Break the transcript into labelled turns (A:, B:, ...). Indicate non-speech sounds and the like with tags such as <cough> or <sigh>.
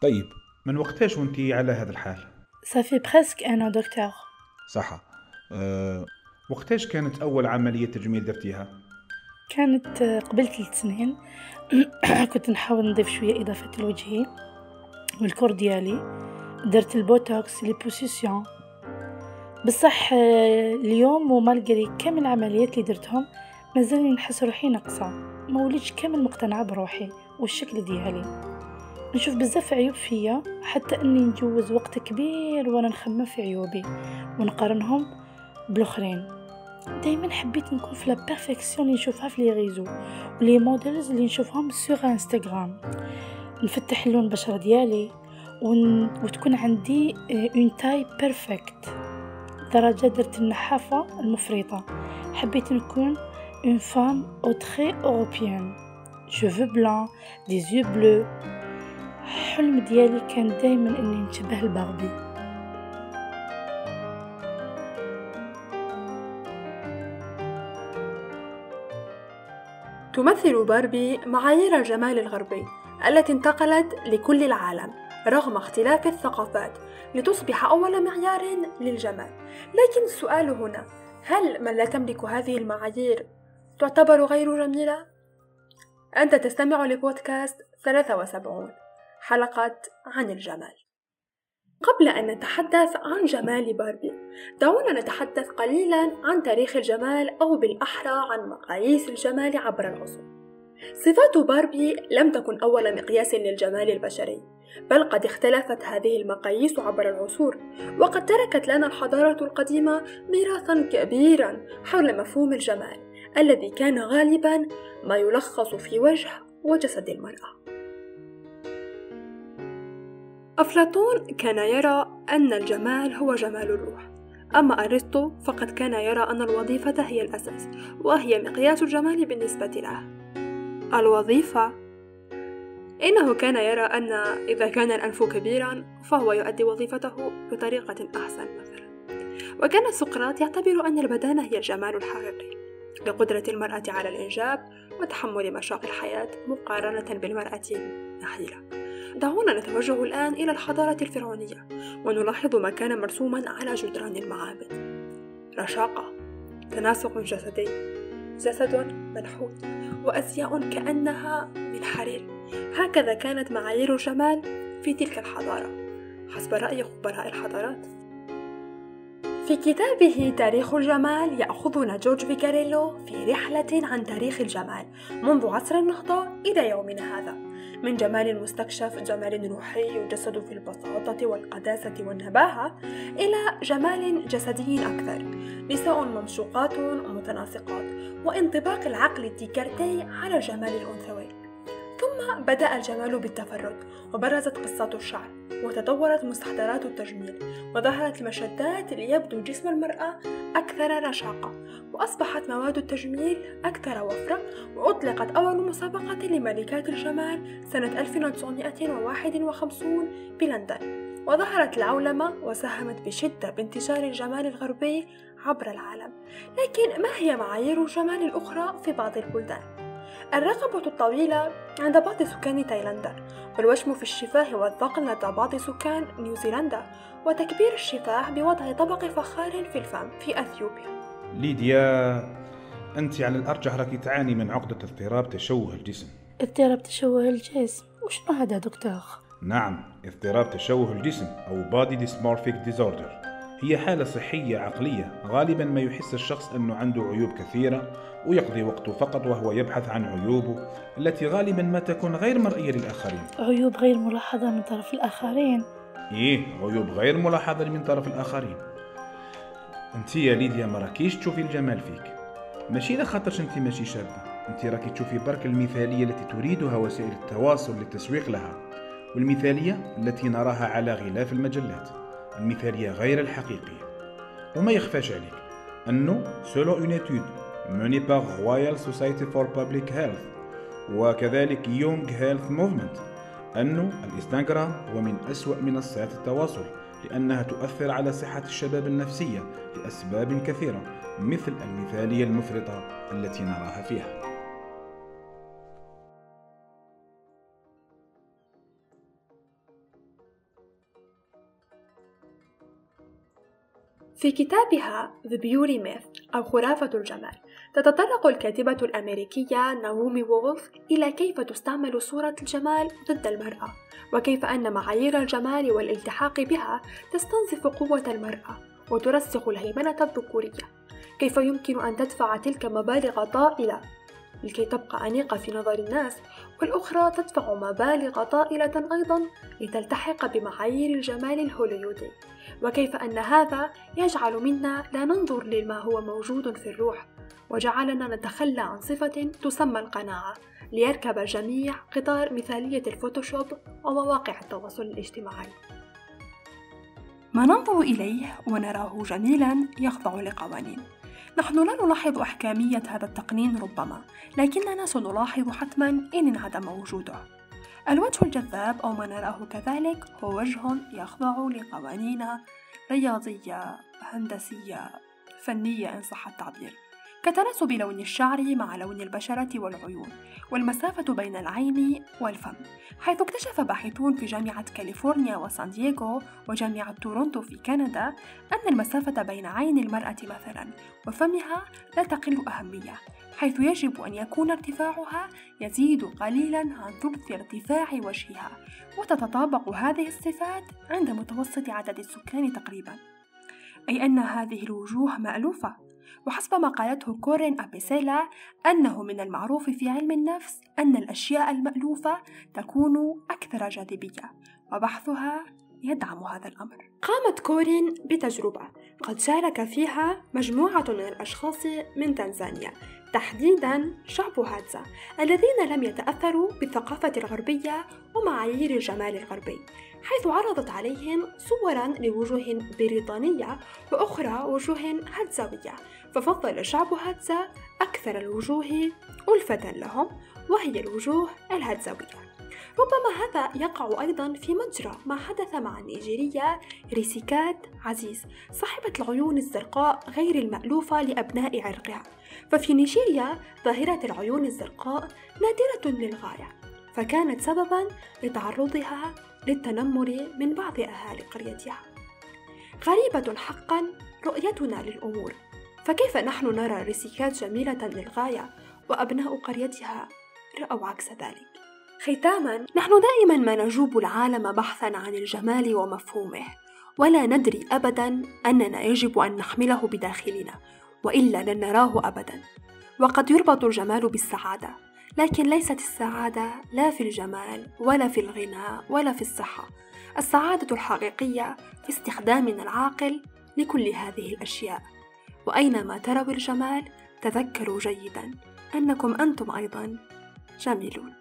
A: طيب من وقتاش وانت على هذا الحال؟
B: ça fait presque un an docteur
A: صح أه وقتاش كانت أول عملية تجميل درتيها؟
B: كانت قبل ثلاث سنين. <clears throat> كنت نحاول نضيف شوية إضافة لوجهي وال corps ديالي. درت البوتوكس liposuccion. بصح اليوم و malgré كامل العمليات اللي درتهم مازالني نحس روحي ناقصة. ما وليتش كامل مقتنعة بروحي والشكل ديالي. نشوف بزاف عيوب فيا حتى إني نجوز وقت كبير وأنا نخمم في عيوبي ونقارنهم بالآخرين. دائما حبيت نكون في la perfection اللي نشوفها في les réseaux و les modèles اللي نشوفهم sur Instagram نفتح اللون البشرة ديالي ون... وتكون عندي une taille parfaite درجة درت النحافة المفرطة. حبيت نكون une femme aux traits européens cheveux blonds des yeux bleus حلم ديالي كان دايما إني نشبه الباربي
C: تمثل باربي معايير الجمال الغربي التي انتقلت لكل العالم رغم اختلاف الثقافات لتصبح أول معيار للجمال. لكن السؤال هنا هل من لا تملك هذه المعايير تعتبر غير جميلة؟ أنت تستمع لبودكاست 73 حلقة عن الجمال. قبل أن نتحدث عن جمال باربي دعونا نتحدث قليلا عن تاريخ الجمال أو بالأحرى عن مقاييس الجمال عبر العصور. صفات باربي لم تكن أول مقياس للجمال البشري بل قد اختلفت هذه المقاييس عبر العصور وقد تركت لنا الحضارة القديمة ميراثا كبيرا حول مفهوم الجمال الذي كان غالبا ما يلخص في وجه وجسد المرأة. أفلاطون كان يرى أن الجمال هو جمال الروح. أما أرسطو فقد كان يرى أن الوظيفة هي الأساس وهي مقياس الجمال بالنسبة له. الوظيفة؟ إنه كان يرى أن إذا كان الأنف كبيرا فهو يؤدي وظيفته بطريقة أحسن مثلا. وكان سقراط يعتبر أن البدانة هي الجمال الحقيقي. لقدرة المرأة على الإنجاب وتحمل مشاق الحياة مقارنة بالمرأة النحيلة دعونا نتوجه الآن إلى الحضارة الفرعونية ونلاحظ ما كان مرسوما على جدران المعابد. رشاقة تناسق جسدي جسد منحوت وأزياء كأنها من حرير. هكذا كانت معايير الجمال في تلك الحضارة. حسب رأي خبراء الحضارات في كتابه تاريخ الجمال يأخذنا جورج فيكاريلو في رحلة عن تاريخ الجمال منذ عصر النهضة إلى يومنا هذا. من جمال مستكشف جمال روحي يجسد في البساطة والقداسة والنباهة إلى جمال جسدي أكثر. نساء ممشوقات متناسقات وانطباق العقل الديكارتي على الجمال الأنثوي ثم بدأ الجمال بالتفرد وبرزت قصات الشعر وتطورت مستحضرات التجميل وظهرت المشدات ليبدو جسم المرأة أكثر رشاقة وأصبحت مواد التجميل أكثر وفرة وأطلقت أول مسابقة لملكات الجمال سنة 1951 بلندن وظهرت العولمة وساهمت بشدة بانتشار الجمال الغربي عبر العالم لكن ما هي معايير الجمال الأخرى في بعض البلدان؟ الرقبة الطويلة عند بعض سكان تايلاندا والوشم في الشفاه والذقن لدى بعض سكان نيوزيلندا وتكبير الشفاه بوضع طبق فخار في الفم في أثيوبيا.
A: ليديا أنت على الأرجح راكي تعاني من عقدة اضطراب تشوه الجسم.
B: اضطراب تشوه الجسم؟ وشنو هذا دكتور؟
A: نعم اضطراب تشوه الجسم أو body dysmorphic disorder. هي حالة صحية عقلية. غالبا ما يحس الشخص أنه عنده عيوب كثيرة ويقضي وقته فقط وهو يبحث عن عيوبه التي غالبا ما تكون غير مرئية للآخرين.
B: عيوب غير ملاحظة من طرف الآخرين.
A: إيه عيوب غير ملاحظة من طرف الآخرين. أنت يا ليديا ما راكيش تشوفي الجمال فيك. ماشي لخاطرش أنت ماشي شابة. أنت راكي تشوفي برك المثالية التي تريدها وسائل التواصل للتسويق لها والمثالية التي نراها على غلاف المجلات. المثالية غير الحقيقية. وما يخفاش عليك أنه selon une étude menée par Royal Society for Public Health وكذلك Young Health Movement أنه الإنستغرام هو من أسوأ منصات التواصل لأنها تؤثر على صحة الشباب النفسية لأسباب كثيرة مثل المثالية المفرطة التي نراها فيها.
C: في كتابها The Beauty Myth أو خرافة الجمال تتطرق الكاتبة الأمريكية ناومي وولف إلى كيف تستعمل صورة الجمال ضد المرأة وكيف أن معايير الجمال والالتحاق بها تستنزف قوة المرأة وترسخ الهيمنة الذكورية. كيف يمكن أن تدفع تلك مبالغ طائلة؟ لكي تبقى أنيقة في نظر الناس والأخرى تدفع مبالغ طائلة أيضا لتلتحق بمعايير الجمال الهوليودي. وكيف أن هذا يجعل منا لا ننظر لما هو موجود في الروح وجعلنا نتخلى عن صفة تسمى القناعة ليركب الجميع قطار مثالية الفوتوشوب ومواقع التواصل الاجتماعي.
D: ما ننظر إليه ونراه جميلا يخضع لقوانين. نحن لا نلاحظ أحكامية هذا التقنين ربما لكننا سنلاحظ حتما إن انعدم وجوده. الوجه الجذاب أو ما نراه كذلك هو وجه يخضع لقوانين رياضية هندسية فنية إن صح التعبير. كتناسب لون الشعر مع لون البشرة والعيون والمسافة بين العين والفم حيث اكتشف باحثون في جامعة كاليفورنيا وسان دييغو وجامعة تورونتو في كندا أن المسافة بين عين المرأة مثلا وفمها لا تقل أهمية حيث يجب أن يكون ارتفاعها يزيد قليلا عن ثلث ارتفاع وجهها وتتطابق هذه الصفات عند متوسط عدد السكان تقريبا. أي أن هذه الوجوه مألوفة؟ وحسب ما قالته كورين أبيسيلا أنه من المعروف في علم النفس أن الأشياء المألوفة تكون أكثر جاذبية وبحثها يدعم هذا الأمر.
C: قامت كورين بتجربة قد شارك فيها مجموعة من الأشخاص من تنزانيا تحديدا شعب هاتزا الذين لم يتأثروا بالثقافة الغربية ومعايير الجمال الغربي حيث عرضت عليهم صورا لوجوه بريطانية وأخرى وجوه هاتزاوية ففضل شعب هاتزا أكثر الوجوه ألفة لهم وهي الوجوه الهاتزاوية ربما هذا يقع أيضا في مجرى ما حدث مع النيجيرية ريسيكات عزيز صاحبة العيون الزرقاء غير المألوفة لأبناء عرقها. ففي نيجيريا ظاهرة العيون الزرقاء نادرة للغاية فكانت سببا لتعرضها للتنمر من بعض أهالي قريتها. غريبة حقا رؤيتنا للأمور. فكيف نحن نرى ريسيكات جميلة للغاية وأبناء قريتها؟ رأوا عكس ذلك. ختاما نحن دائما ما نجوب العالم بحثا عن الجمال ومفهومه ولا ندري ابدا أننا يجب أن نحمله بداخلنا وإلا لن نراه ابدا. وقد يربط الجمال بالسعادة لكن ليست السعادة لا في الجمال ولا في الغنى ولا في الصحة. السعادة الحقيقية في استخدامنا العاقل لكل هذه الأشياء. وأينما تروا الجمال تذكروا جيدا أنكم أنتم أيضا جميلون.